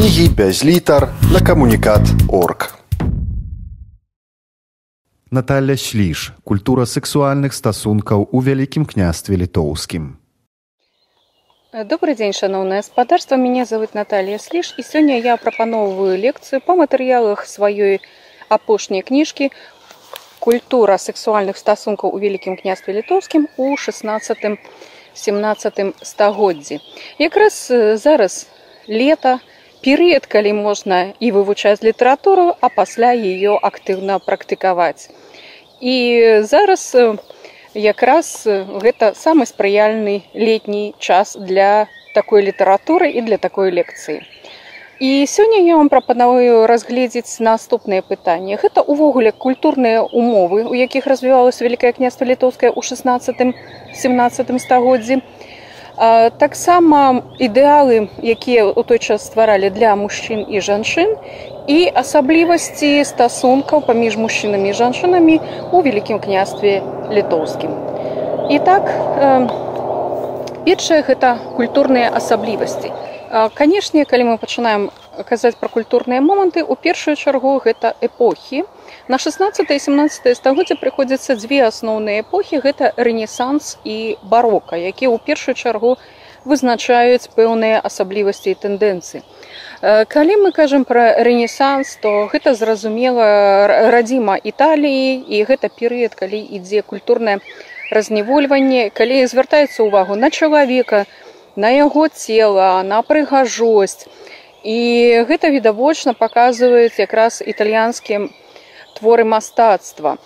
кнігі без літар на камунікат орг. Наталья Шліш. Культура сексуальных стасункаў у вялікім княстве літоўскім. Добрый день, шановное господарство. Меня зовут Наталья Слиш, и сегодня я пропановываю лекцию по материалах своей апошняй книжки «Культура сексуальных стасунков у Великим княстве Литовским у 16-17 стагоддзі». Якраз зараз лето, период, калі можно и вывучать литературу, а пасля ее активно практиковать. І зараз якраз гэта самы спрыяльны летні час для такой літаратуры і для такой лекцыі. І сёння я вам прапанаваю разгледзець наступныя пытанні. Гэта ўвогуле культурныя умовы, у якіх развівалася вялікае княства літоўскае ў 16-17 стагоддзі. Таксама ідэалы, якія ў той час стваралі для мужчын і жанчын і асаблівасці стасункаў паміж мужчынамі і жанчынамі ў вялікім княстве літоўскім. І так першае гэта культурныя асаблівасці. Канешне, калі мы пачынаем казаць пра культурныя моманты, у першую чаргу гэта эпохі. На 16 і 17 стагоддзя прыходзяцца дзве асноўныя эпохі, гэта рэнесанс і барока, якія ў першую чаргу вызначаюць пэўныя асаблівасці і тэндэнцыі. Калі мы кажам пра рэнесанс, то гэта зразумела радзіма Італіі і гэта перыяд, калі ідзе культурнае разневольванне, калі звяртаецца ўвагу на чалавека, на яго цела, на прыгажосць. І гэта відавочна паказваюць якраз італьянскія творы мастацтва.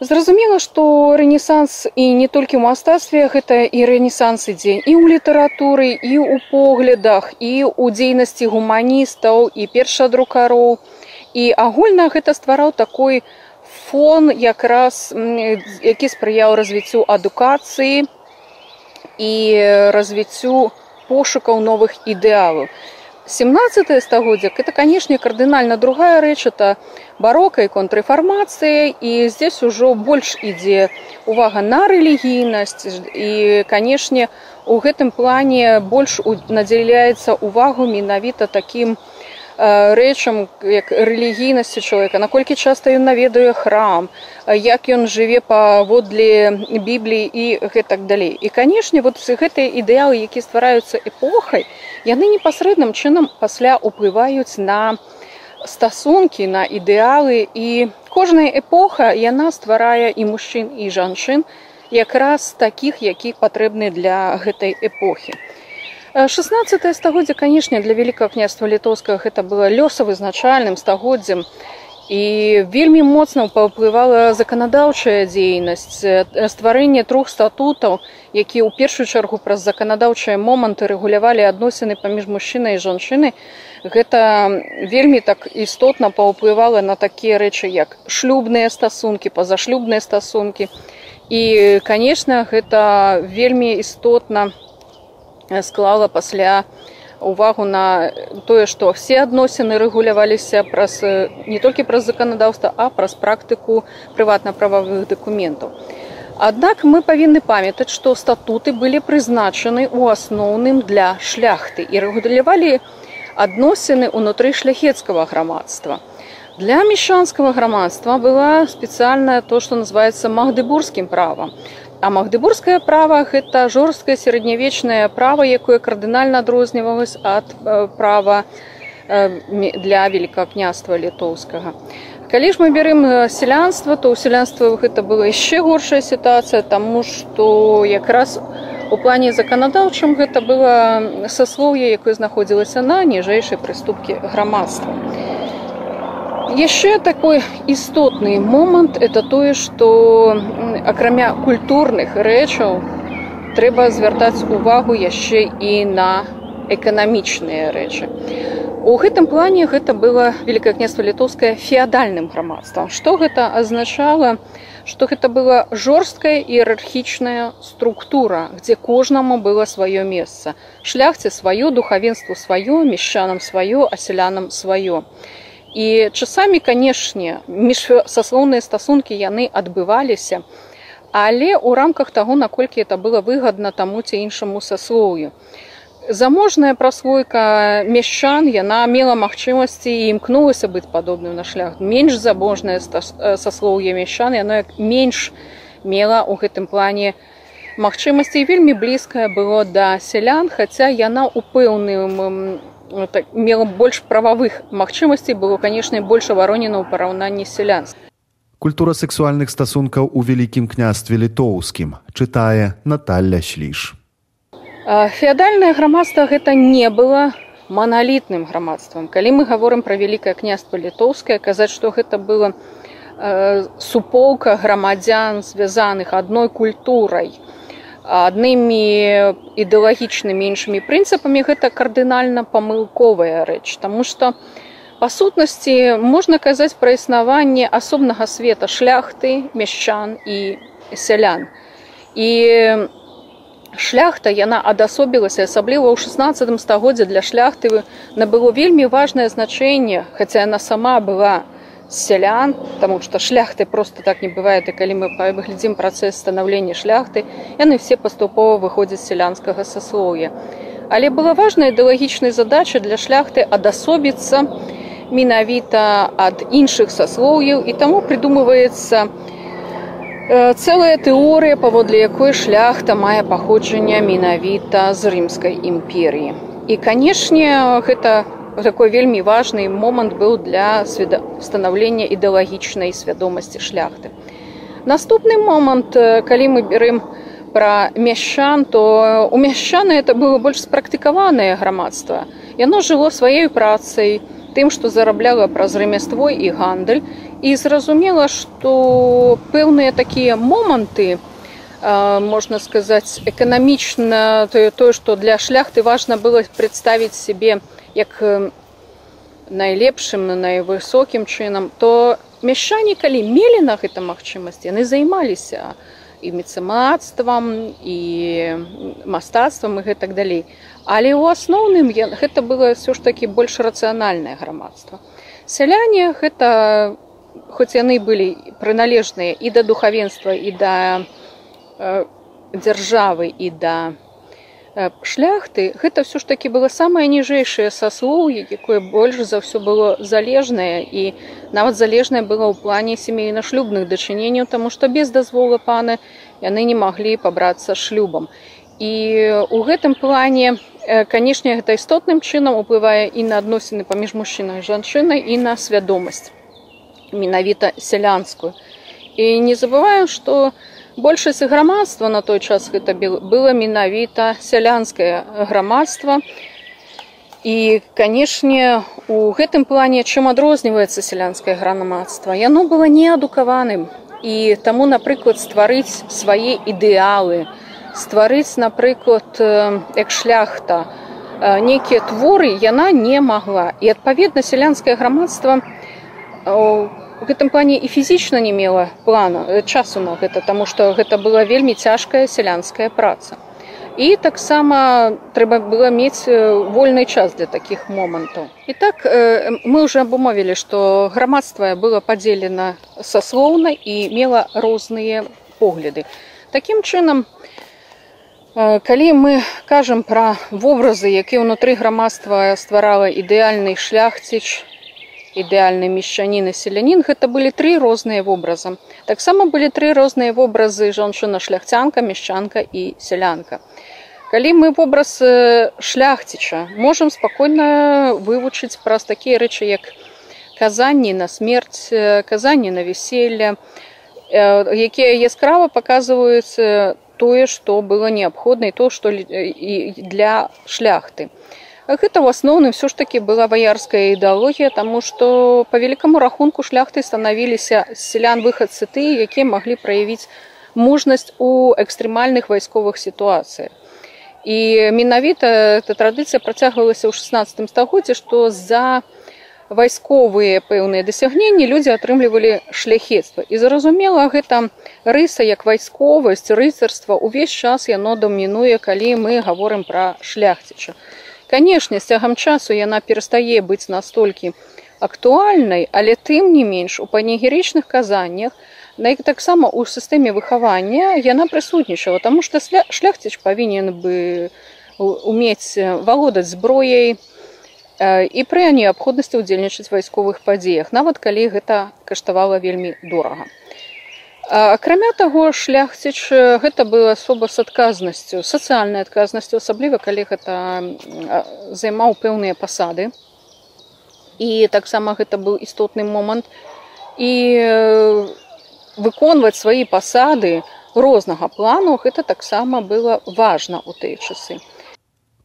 Зразумела, што рэнесанс і не толькі ў мастацтве гэта і рэнесанс ідзе і ў літаратуры, і ў поглядах, і ў дзейнасці гуманістаў і першадрукароў. І агульна гэта ствараў такой фон якраз які спрыяў развіццю адукацыі і развіццю пошукаў новых ідэалаў. 17 стагоддзя это канешне кардынальна другая рэч это барока і контррэфармацыя і здесь ужо больш ідзе увага на рэлігійнасць і канешне у гэтым плане больш надзяляецца увагу менавіта таким рэчам як рэлігійнасці чалавека наколькі часта ён наведае храм як ён жыве паводле бібліі і гэтак далей. І канешне вот гэтыя ідэалы які ствараюцца эпохай яны непасрэдным чынам пасля уплываюць на стасункі на ідэалы. І кожная эпоха яна стварае і мужчын і жанчын якраз такіх які патрэбны для гэтай эпохі 16 стагоддзя канешне для вялікага княства літоўскага гэта было лёсавызначальным стагоддзям і вельмі моцна паўплывала заканадаўчая дзейнасць стварэнне трох статутаў якія ў першую чаргу праз заканадаўчыя моманты рэгулявалі адносіны паміж мужчынай і жанчыны гэта вельмі так істотна паўплывала на такія рэчы як шлюбныя стасункі пазашлюбныя стасункі. І канешне гэта вельмі істотна на склала пасля увагу на тое што все адносіны рэгуляваліся праз не толькі праз заканадаўства а праз практыку прыватна-прававых дакументаў. Аднак мы павінны памятаць што статуты былі прызначаны ў асноўным для шляхты і рэгулявалі адносіны ўнутры шляхецкага грамадства. Для мешанскага грамадства была спецыяльная то што называется магдыбургскім правам А магдыбургскае права гэта жорсткае сярэднявечнае права, якое кардынальна адрознівалось ад э, права э, для великакняства літоўскага. Калі ж мы бярем э, сялянства, то ў сялянства гэта была яшчэ горшая сітуацыя, таму што якраз у плане заканадаўчым гэта было саслоўе, якое знаходзілася на ніжэйшай прыступкі грамадства. Яшчэ такой істотны момант это тое, што акрамя культурных рэчаў трэба звяртаць увагу яшчэ і на эканамічныя рэчы. У гэтым плане гэта было великае княства літоўскае феадальным грамадствам. Што гэта азначала, што гэта была жорсткая іерархічная структура, дзе кожнаму было сваё месца. Шляхце сваё духавенству сваё, мешчанам сваё, асялянам сваё. І часамі, канешне, міжсаслоўныя стасункі яны адбываліся, але ў рамках таго, наколькі это было выгадна таму ці іншаму саслоўю. заможная праслойка мяшчан яна мела магчымасці і імкнулася быць падобным на шлях менш заможнае саслоўе мяшчан яно як менш мела ў гэтым плане магчымасці вельмі блізкае было да сялян хаця яна ў пэўным так, мела больш прававых магчымасцей было канешне больш аваронена ў параўнанні сялянства Культура сексуальных стасункаў у вялікім княстве літоўскім чытае Наталля шліш. Феадальнае грамадства гэта не было маналітным грамадствам. Калі мы гаворым пра вялікае княства літоўскае, казаць, што гэта было э, суполка грамадзян, звязаных адной культурай, аднымі ідэалагічнымі іншымі прынцыпамі гэта кардынальна памылковая рэч, Таму што па сутнасці можна казаць пра існаванне асобнага света шляхты, мяшчан і сялян. І шляхта яна адасобілася асабліва ў 16 стагоддзе для шляхты набыло вельмі важнае значэнне хаця яна сама была сялян тому что шляхты просто так не бывает і калі мы паглядзім працэс станаўлення шляхты яны все паступова выходзяць сялянскага саслоўя але была важная ідэалагічнай задача для шляхты адасобіцца менавіта ад іншых саслоўяў і таму придумываецца у цэлая тэорыя паводле якой шляхта мае паходжанне менавіта з рымскай імперіі і канешне гэта такой вельмі важны момант быў для станаўлення ідэалагічнай свядомасці шляхты. Наступны момант калі мы берем пра мяшчан то у мяшчаны это было больш спрактыкаванае грамадства яно жыло сваёй працай тым што зарабляла праз рамяство і гандаль і зразумела што пэўныя такія моманты можна сказаць эканамічна тое тое што для шляхты важна было прадставіць сябе як найлепшым на найвысокім чынам то мяшчане калі мелі на гэта магчымасць яны займаліся і мецэмацтвам і мастацтвам і гэтак далей. Але ў асноўным гэта было ўсё ж такі больш рацыянальнае грамадства. Сяляне гэта хоць яны былі прыналежныя і да духавенства і да э, дзяржавы і да э, шляхты гэта ўсё ж такі было самае ніжэйшае саслоўе якое больш за ўсё было залежнае і нават залежнае было ў плане сямейна-шлюбных дачыненняў таму што без дазвола пана яны не маглі пабрацца шлюбам. І у гэтым плане э, канешне гэта істотным чынам уплывае і на адносіны паміж мужчынай жанчынай і на свядомасць менавіта сялянскую. І не забываем что большасць грамадства на той час гэта было менавіта сялянскае грамадства. І канешне у гэтым плане чым адрозніваецца сялянскае грамадства? Яно было неадукаваным. І таму напрыклад стварыць свае ідэалы стварыць напрыклад як шляхта нейкія творы яна не магла. І адпаведна сялянскае грамадства у гэтым плане і фізічна не мела плана э, часу на гэта таму што гэта была вельмі цяжкая сялянская праца. І таксама трэба было мець э, вольны час для такіх момантаў і так э, мы уже абумовілі што грамадства было падзелена саслоўна і мела розныя погляды. Такім чынам калі мы кажам пра вобразы які ўнутры грамадства стварала ідэальны шляхціч ідэальны мешчанін і селянін гэта былі тры розныя вобразы таксама былі тры розныя вобразы жанчына шляхцянка мешчанка і сялянка калі мы вобраз шляхціча можам спакойна вывучыць праз такія рэчы як казанні на смерць казанні на вяселля якія яскрава паказваюць тое што было неабходна і то што для шляхты гэта ў асноўным все ж таки была баярская ідэалогія тому что по великкаму рахунку шляхты станавіліся селян выхадцы ты якія маглі праявіць мужнасць у экстрэмальных вайсковых сітуацыях і менавіта эта традыцыя працягвалася ў 16 стагоддзе што за вайсковыя пэўныя дасягненні людзі атрымлівалі шляхецтва і зразумела гэта рыса як вайсковасць рыцарства увесь час яно дамінуе калі мы гаворым пра шляхціча Канешне, з цягам часу яна перастае быць настолькі актуальнай, але тым не менш у панегерычных казаннях, іх таксама ў сістэме выхавання яна прысутнічала, таму што шляхціч павінен бы уметь валодаць зброяй і пры неабходнасці ўдзельнічаць вайсковых падзеях нават калі гэта каштавала вельмі дорага акрамя таго шляхціч гэта была асоба з адказнасцю сацыяльнай адказнасцю асабліва калі гэта займаў пэўныя пасады. І таксама гэта быў істотны момант. І выконваць свае пасады рознага плану гэта таксама было важна ў тыя часы.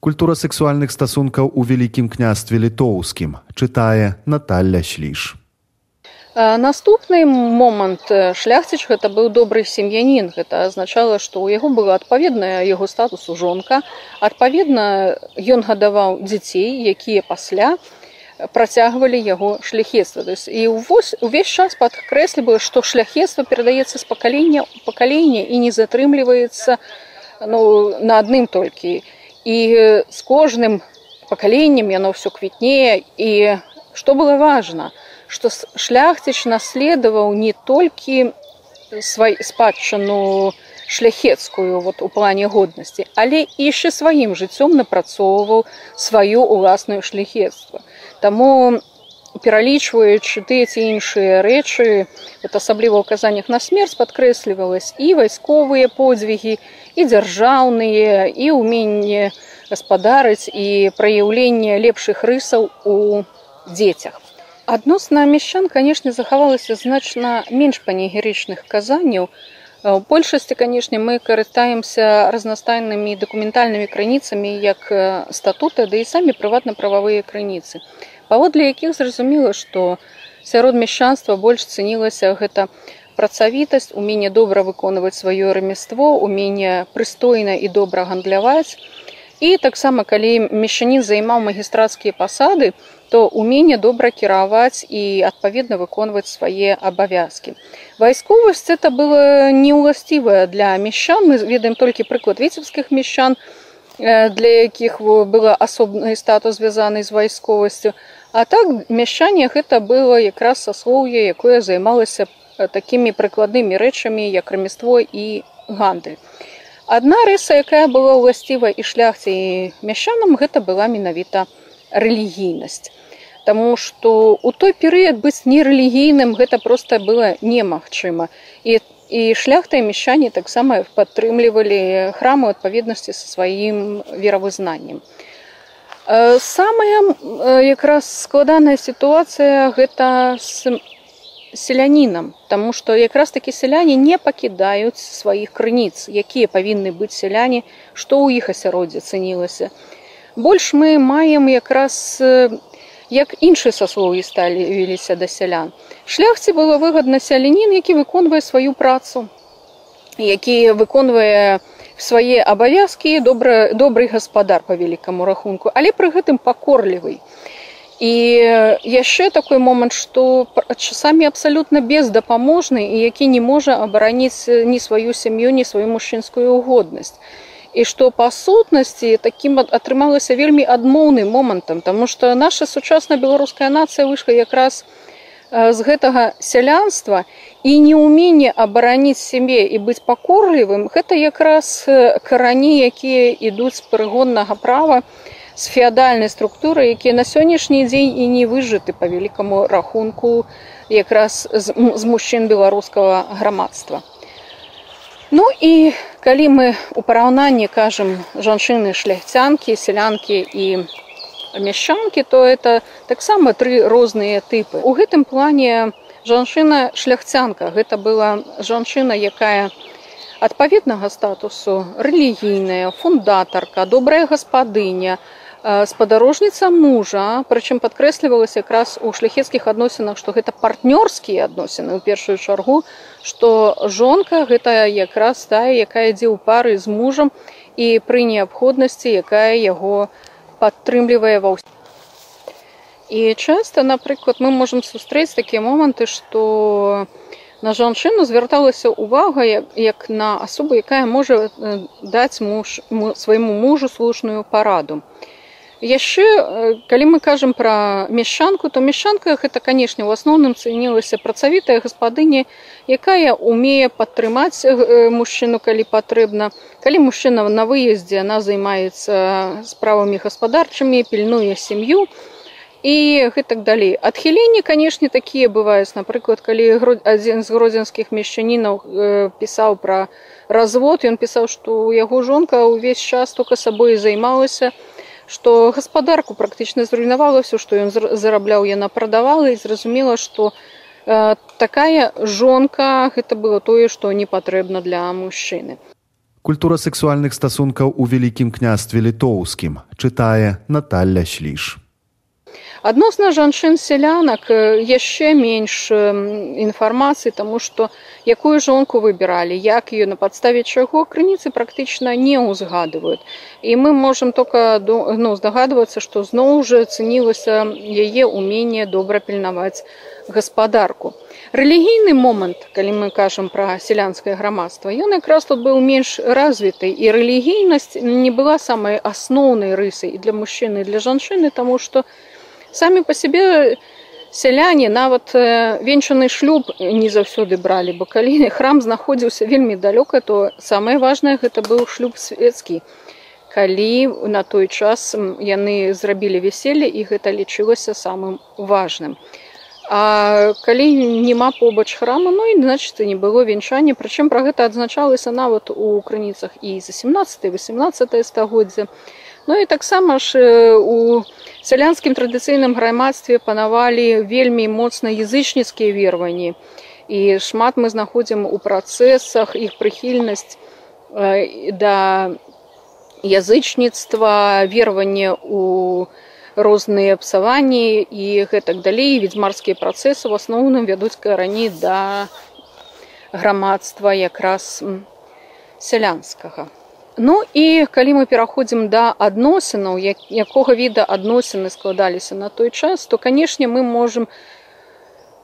Культура сексуальных стасункаў у вялікім княстве літоўскім чытае Наталля шліш Наступны момант шляхціч гэта быў добры сем'янін. Гэта азначала, што ў яго была адпаведная яго статусу жонка. Адпаведна, ён гадаваў дзяцей, якія пасля працягвалі яго шляхецтва. І увесь час падкрэсліваю, што шляхецтва перадаецца з пакалення ў пакаленне і не затрымліваецца ну, на адным толькі. І з кожным пакаленнем яно ўсё квітнее і што было важна што шляхціч наследаваў не толькі свай спадчыну шляхецкую вот у плане годнасці, але яшчэ сваім жыццём напрацоўваў сваю ўласную шляхецтва. Таму пералічваючы тыя ці іншыя рэчы, вот асабліва ў казаннях на смерць падкрэслівалась і вайсковыя подзвігі, і дзяржаўныя, і ўменне гаспадарыць і праяўленне лепшых рысаў у дзецях. Адносна мяшчан, канешне, захавалася значна менш панегерычных казанняў. У большасці, канешне, мы карыстаемся разнастайнымі дакументальнымі крыніцамі як статута, да і самі прыватна-прававыя крыніцы. Паводле якіх зразумела, што сярод мяшчанства больш цэнілася гэта працавітасць, умение добра выконваць сваё рамяство, умение прыстойна і добра гандляваць. І таксама, калі мешчанін займаў магістрацкія пасады, то умение добра кіраваць і адпаведна выконваць свае абавязкі. Вайсковасць это было неуласцівая для мещан. Мы ведаем толькі прыклад віцебскіх мещан, для якіх было асобны статус звязаны з вайсковасцю. А так мяшчанне гэта было якраз саслоўе, якое займалася такімі прыкладнымі рэчамі, як рамяство і гандаль. Адна рыса, якая была ўласціва і шляхце і мяшчанам, гэта была менавіта рэлігійнасць. Таму што у той перыяд быць нерэлігійным гэта проста было немагчыма. І, і шляхта і мещане таксама падтрымлівалі храмы адпаведнасці са сваім веравызнаннем. Самая якраз складаная сітуацыя гэта з селянінам, Таму што якраз такі сяляне не пакідаюць сваіх крыніц, якія павінны быць сяляне, што ў іх асяроддзе цэнілася. Больш мы маем якраз як іншыя саслоўі сталі віліся да сялян. Шляхце было выгадна сялянін, які выконвае сваю працу, які выконвае свае абавязкі добры, добрый гаспадар па вялікаму рахунку, але пры гэтым пакорлівый. І яшчэ такой момант, што часамі абсалютна бездапаможны і які не можа абараніць ні сваю сям'ю, ні сваю мужчынскую годнасць і што па сутнасці такім атрымалася вельмі адмоўным момантам тому что наша сучасная беларуская нацыя выйшла якраз з гэтага сялянства і неумение абараніць сябе і быць пакорлівым гэта якраз карані якія ідуць з прыгоннага права з феадальнай структуры якія на сённяшні дзень і не выжыты па вялікаму рахунку якраз з, з мужчын беларускага грамадства Ну і калі мы у параўнанні кажам жанчыны шляхцянкі, сялянкі і мяшчанкі, то это таксама тры розныя тыпы. У гэтым плане жанчына шляхцянка гэта была жанчына, якая адпаведнага статусу рэлігійная, фундатарка, добрая гаспадыня, спадарожніца мужа прычым падкрэслівалася якраз у шляхецкіх адносінах што гэта партнёрскія адносіны ў першую чаргу што жонка гэта якраз тая якая ідзе ў пары з мужам і пры неабходнасці якая яго падтрымлівае ва ўсім і часта напрыклад мы можемм сустрэць такія моманты што на жанчыну звярталася ўвага як на асобу якая можа даць муж свайму мужу слушную параду яшчэ калі мы кажам пра мяшчанку то мяшчанка гэта канешне у асноўным цэнілася працавітая гаспадыня якая умее падтрымаць мужчыну калі патрэбна. Калі мужчына на выездзе она займаецца справамі гаспадарчымі пільнуе сям'ю і гэтак далей. Адхіленні канешне такія бываюць. Напрыклад калі адзін з гродзенскіх мешчанінаў пісаў пра развод ён пісаў што яго жонка ўвесь час только сабой займалася што гаспадарку практычна зруйнавала ўсё што ён зарабляў яна прадавала і зразумела што э, такая жонка гэта было тое што не патрэбна для мужчыны. Культура сексуальных стасункаў у вялікім княстве літоўскім чытае Наталля шліш адносна жанчын сялянак яшчэ менш інфармацыі таму што якую жонку выбіралі як ее на падставе чаго крыніцы практычна не ўзгадваюць. І мы можемм только ну, здагадвацца што зноў жа цэнілася яе умение добра пільнаваць гаспадарку. Рэлігійны момант калі мы кажам пра сялянскае грамадства ён якраз тут быў менш развіты. І рэлігійнасць не была самай асноўнай рысай і для мужчыны для жанчыны таму што самі па сябе сяляне нават венчаны шлюб не заўсёды бралі бо калі храм знаходзіўся вельмі далёка то самае важнае гэта быў шлюб свецкі калі на той час яны зрабілі вяселле і гэта лічылася самым важным. А калі няма побач храма ну і значит не было венчання прычым пра гэта адзначалася нават у крыніцах і за 17 18 стагоддзя ну і таксама ж у сялянскім традыцыйным грамадстве панавалі вельмі моцна язычніцкія верванні і шмат мы знаходзім у працэсах іх прыхільнасць да язычніцтва верванне у розныя псаванні і гэтак далей. Ведзьмарскія працэсы в асноўным вядуць карані да грамадства якраз сялянскага Ну і калі мы пераходзім да адносінаў, якога віда адносіны складаліся на той час, то канешне мы можам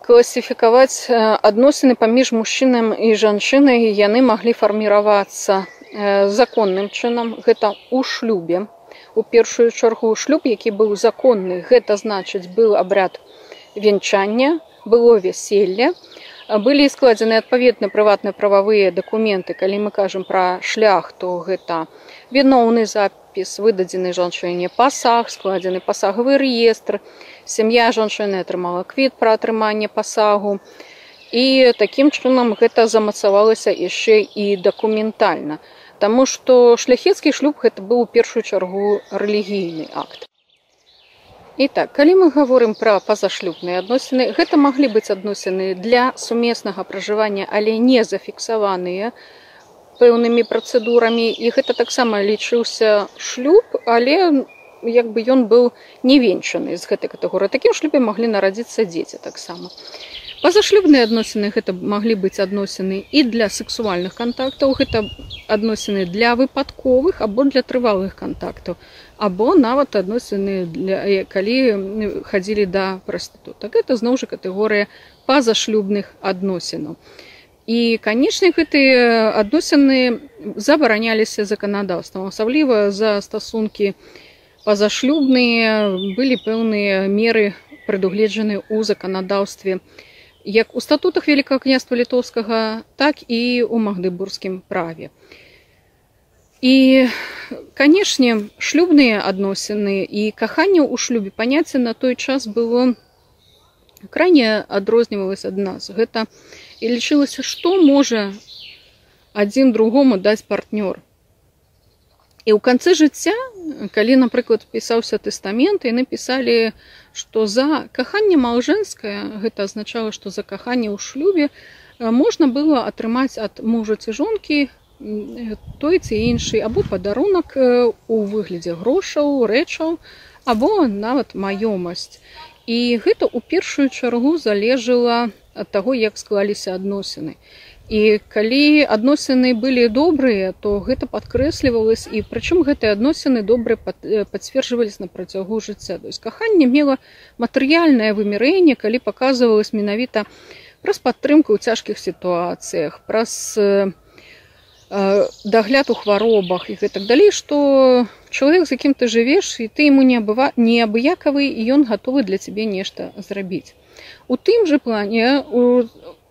класіфікаваць адносіны паміж мужчынам і жанчынай яны маглі фарміравацца законным чынам гэта ў шлюбе. У першую чаргу шлюб, які быў законны, гэта значыць быў абряд вянчання, было вяселле, былі складзены адпаведна прыватна прававыя дакументы. Калі мы кажам пра шлях то гэта віноўны запіс выдадзены жанчыне пасаг складзены пасагавы рэестр. Сям'я жанчыны атрымала квіт пра атрыманне пасагу. І такім чынам гэта замацавалася яшчэ і дакументальна. Таму што шляхецкі шлюб гэта быў у першую чаргу рэлігійны акт І так калі мы гаворым пра пазашлюбныя адносіны гэта маглі быць адносіны для сумеснага пражывання але не зафіксаваныя пэўнымі працэдурамі. І гэта таксама лічыўся шлюб але як бы ён быў не венчаны з гэтай катэгорыі. Такім шлюбе маглі нарадзіцца дзеці таксама пазашлюбныя адносіны гэта маглі быць адносіны і для сексуальных кантактаў гэта адносіны для выпадковых або для трывалых кантактаў або нават адносіны для калі хадзілі да прастыту так это зноў жа катэгорыя пазашлюбных адносінаў. І канечне гэтыя адносіны забараняліся заканадаўствам асабліва за стасункі пазашлюбныя былі пэўныя меры прадугледжаны ў заканадаўстве як у статутах великкага княства літоўскага так і у магдыбургскім праве. І канешне шлюбныя адносіны і каханне ў шлюбе паняцце на той час было крайне адрознівалася ад нас. Гэта і лічылася што можа адзін другому даць партнёр і ў канцы жыцця калі напрыклад пісаўся тэстамент і напісалі што за каханне маўжэнскае гэта азначала што за каханне ў шлюбе можна было атрымаць ад мужа ці жонкі той ці іншы або падарунак у выглядзе грошаў рэчаў або нават маёмасць. І гэта ў першую чаргу залежала ад таго як склаліся адносіны І калі адносіны былі добрыя, то гэта падкрэслівалось і прычым гэтыя адносіны добра пацверджваліся на працягу жыцця. То есть каханне мела матэрыяльнае вымірэнне, калі паказвалось менавіта праз падтрымку ў цяжкіх сітуацыях, праз дагляд у хваробах і гэтак далей што чалавек з якім ты жывеш і ты ему не абыва неабыякавы і ён гатовы для цябе нешта зрабіць у тым же плане у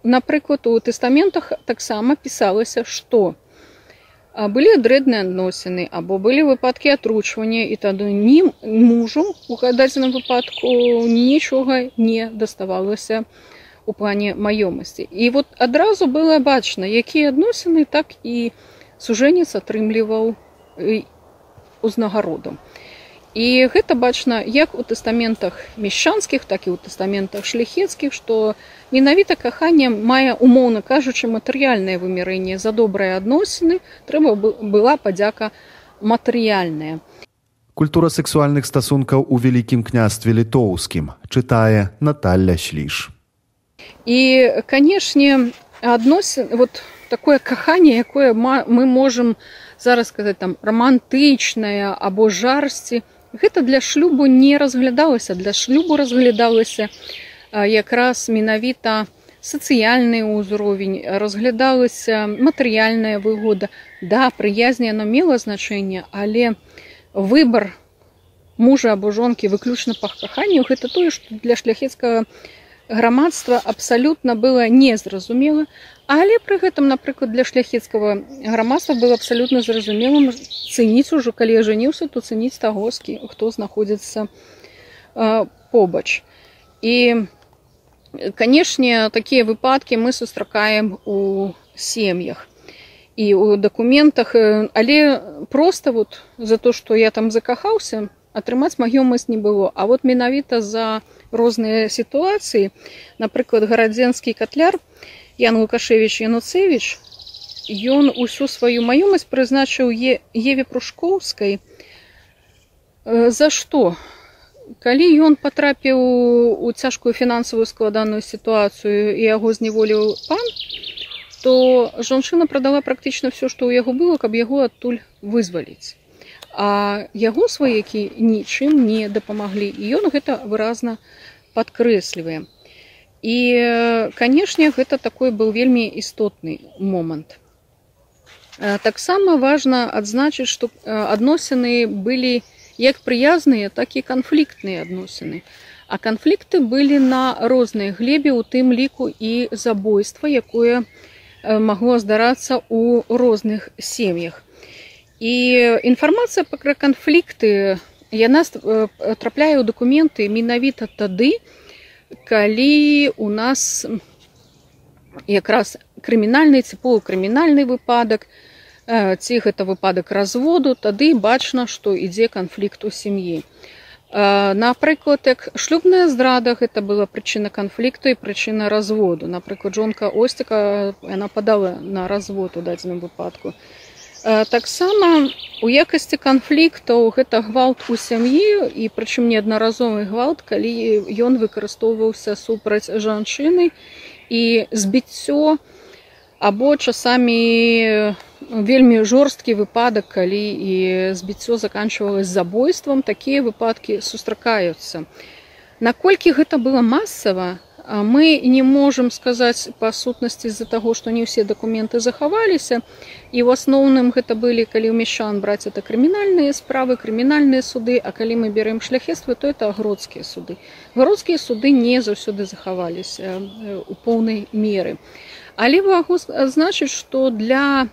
напрыклад у тэстаментах таксама пісалася што былі дрэдныя адносіны або былі выпадкі атручвання і тады ні мужу у дадзеным выпадку нічога не даставалася у плане маёмасці. І вот адразу было бачна якія адносіны так і сужэнец атрымліваў узнагародам і гэта бачна як у тэстаментах мешчанскіх так і ў тэстаментах шляхецкіх што менавіта каханне мае умоўна кажучы матэрыяльнае вымярэнне. За добрыя адносіны трэба была падзяка матэрыяльная. Культура сексуальных стасункаў у вялікім княстве літоўскім чытае Наталля шліш. І канешне адносін вот такое каханне якое мы можемм зараз сказаць там романтычная або жарсці гэта для шлюбу не разглядалася. Для шлюбу разглядалася якраз менавіта сацыяльны ўзровень разглядалася матэрыяльная выгода. Да прыязня яно мела значэнне але выбор мужа або жонкі выключна па каханню гэта тое што для шляхецкага грамадства абсалютна было незразумела але пры гэтым напрыклад для шляхецкага грамадства было абсалютна зразумелым цэніць ужо калі я жаніўся то цэніць тагоскі хто знаходзіцца побач. І канешне такія выпадкі мы сустракаем у сем'ях і у дакументах. Але просто вот за то что я там закахаўся атрымаць маёмасць не было. А вот менавіта за розныя сітуацыі напрыклад гарадзенскі катляр ян лукашевич януцевич ён усю сваю маёмасць прызначыў еве прушкоўскай за што? Калі ён патрапіў у цяжкую фінансавую складаную сітуацыю і яго зневоліў пан то жанчына прадала практычна все што ў яго было каб яго адтуль вызваліць. А яго сваякі нічым не дапамаглі і ён гэта выразна падкрэслівае і канешне гэта такой быў вельмі істотны момант таксама важна адзначыць што адносіны былі як прыязныя так і канфліктныя адносіны а канфлікты былі на рознай глебе у тым ліку і забойства якое магло здарацца ў розных сем'ях і інфармацыя пра канфлікты яна трапляе ў дакументы менавіта тады калі у нас якраз крымінальны ці полукрымінальны выпадак ці гэта выпадак разводу тады бачна што ідзе канфлікт у сям'і напрыклад як шлюбная здрада гэта была прычына канфлікту і прычына разводу напрыклад жонка осціка яна падала на развод у дадзеным выпадку таксама у якасці канфліктаў гэта гвалт у сям'і і прычым неаднаразовы гвалт калі ён выкарыстоўваўся супраць жанчыны. І збіццё або часамі вельмі жорсткі выпадак калі і збіццё заканчивалось забойствам такія выпадкі сустракаюцца. Наколькі гэта было масава мы не можам сказаць па сутнасці з-за таго што не ўсе дакументы захаваліся і ў асноўным гэта былі калі ў мешчан браць это крымінальныя справы крымінальныя суды. А калі мы берем шляхетствы то это агродскія суды. Гародскія суды не заўсёды захаваліся у поўнай меры. Але магу значыць што для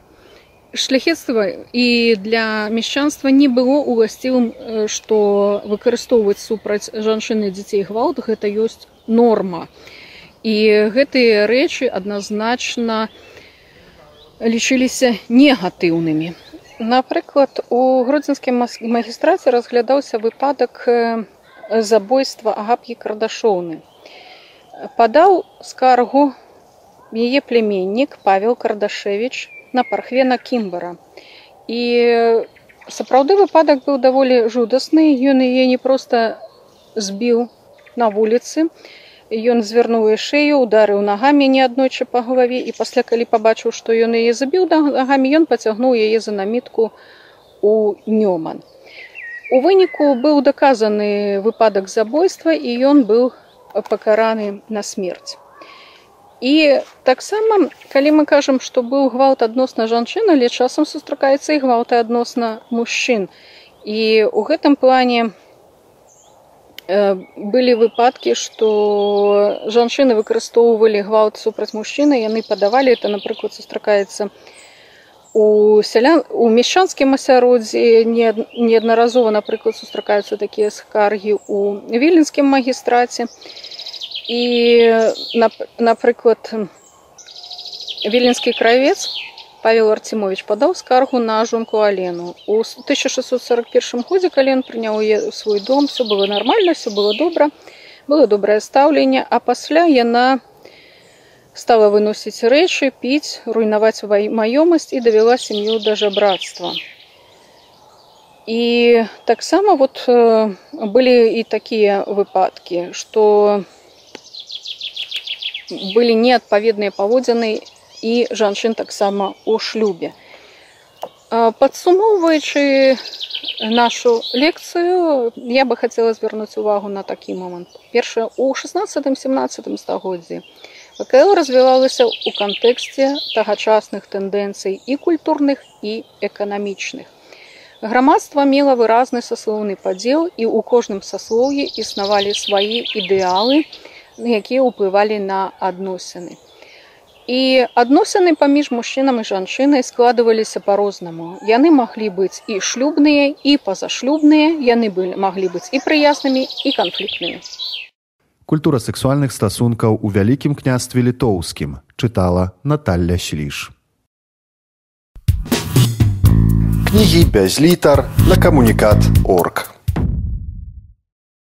шляхетства і для мешчанства не было уласцівым што выкарыстоўваць супраць жанчыны дзяцей гвалт гэта ёсць норма. І гэтыя рэчы адназначна лічыліся негатыўнымі. Напрыклад, у гродзенскім магістраце разглядаўся выпадак забойства агап'і кардашоўны. Падаў скаргу яе племеннік Павел Кардашевич на пархвена Кімбара. І сапраўды выпадак быў даволі жудасны, ён яе не проста збіў на вуліцы. Ён звярнуў шею ударыў нагамі не аднойчы па галаве і пасля калі пабачыў што ён яе забіў нагамі ён пацягнуў яе за намітку у нёман. У выніку быў даказаны выпадак забойства і ён быў пакараны на смерць. І таксама калі мы кажам што быў гвалт адносна жанчын але часам сустракаецца і гвалты адносна мужчын. І у гэтым плане э, былі выпадкі што жанчыны выкарыстоўвалі гвалт супраць мужчыны яны падавалі это напрыклад сустракаецца у сялян у мешчанскім асяроддзі неаднаразова напрыклад сустракаюцца такія скаргі у віленскім магістраце і напрыклад віленскі кравец павел арцімович падаў скаргу на жонку алену. У 1641 годзе калі ён прыняў свой дом. Все было нормально все было добра было добрае стаўленне а пасля яна на стала выносіць рэчы піць руйнаваць маёмасць і давяла сям'ю да жабрацтва. І таксама вот былі і такія выпадкі што былі неадпаведныя паводзіны і жанчын таксама у шлюбе падсумоўваючы нашу лекцыю я бы хацела звярнуць увагу на такі момант першае у 16 17 стагоддзі ВКЛ развівалася ў кантэксце тагачасных тэндэнцый і культурных і эканамічных. Грамадства мела выразны саслоўны падзел і ў кожным саслоўі існавалі свае ідэалы, якія ўплывалі на адносіны. І адносіны паміж мужчынам і жанчынай складываліся па-рознаму. Яны маглі быць і шлюбныя і пазашлюбныя, яны былі маглі быць і прыяснымі і канфліктнымі. Культура сексуальных стасункаў у вялікім княстве літоўскім чытала Наталля Шліш. Кнігі без літар на камунікат орг.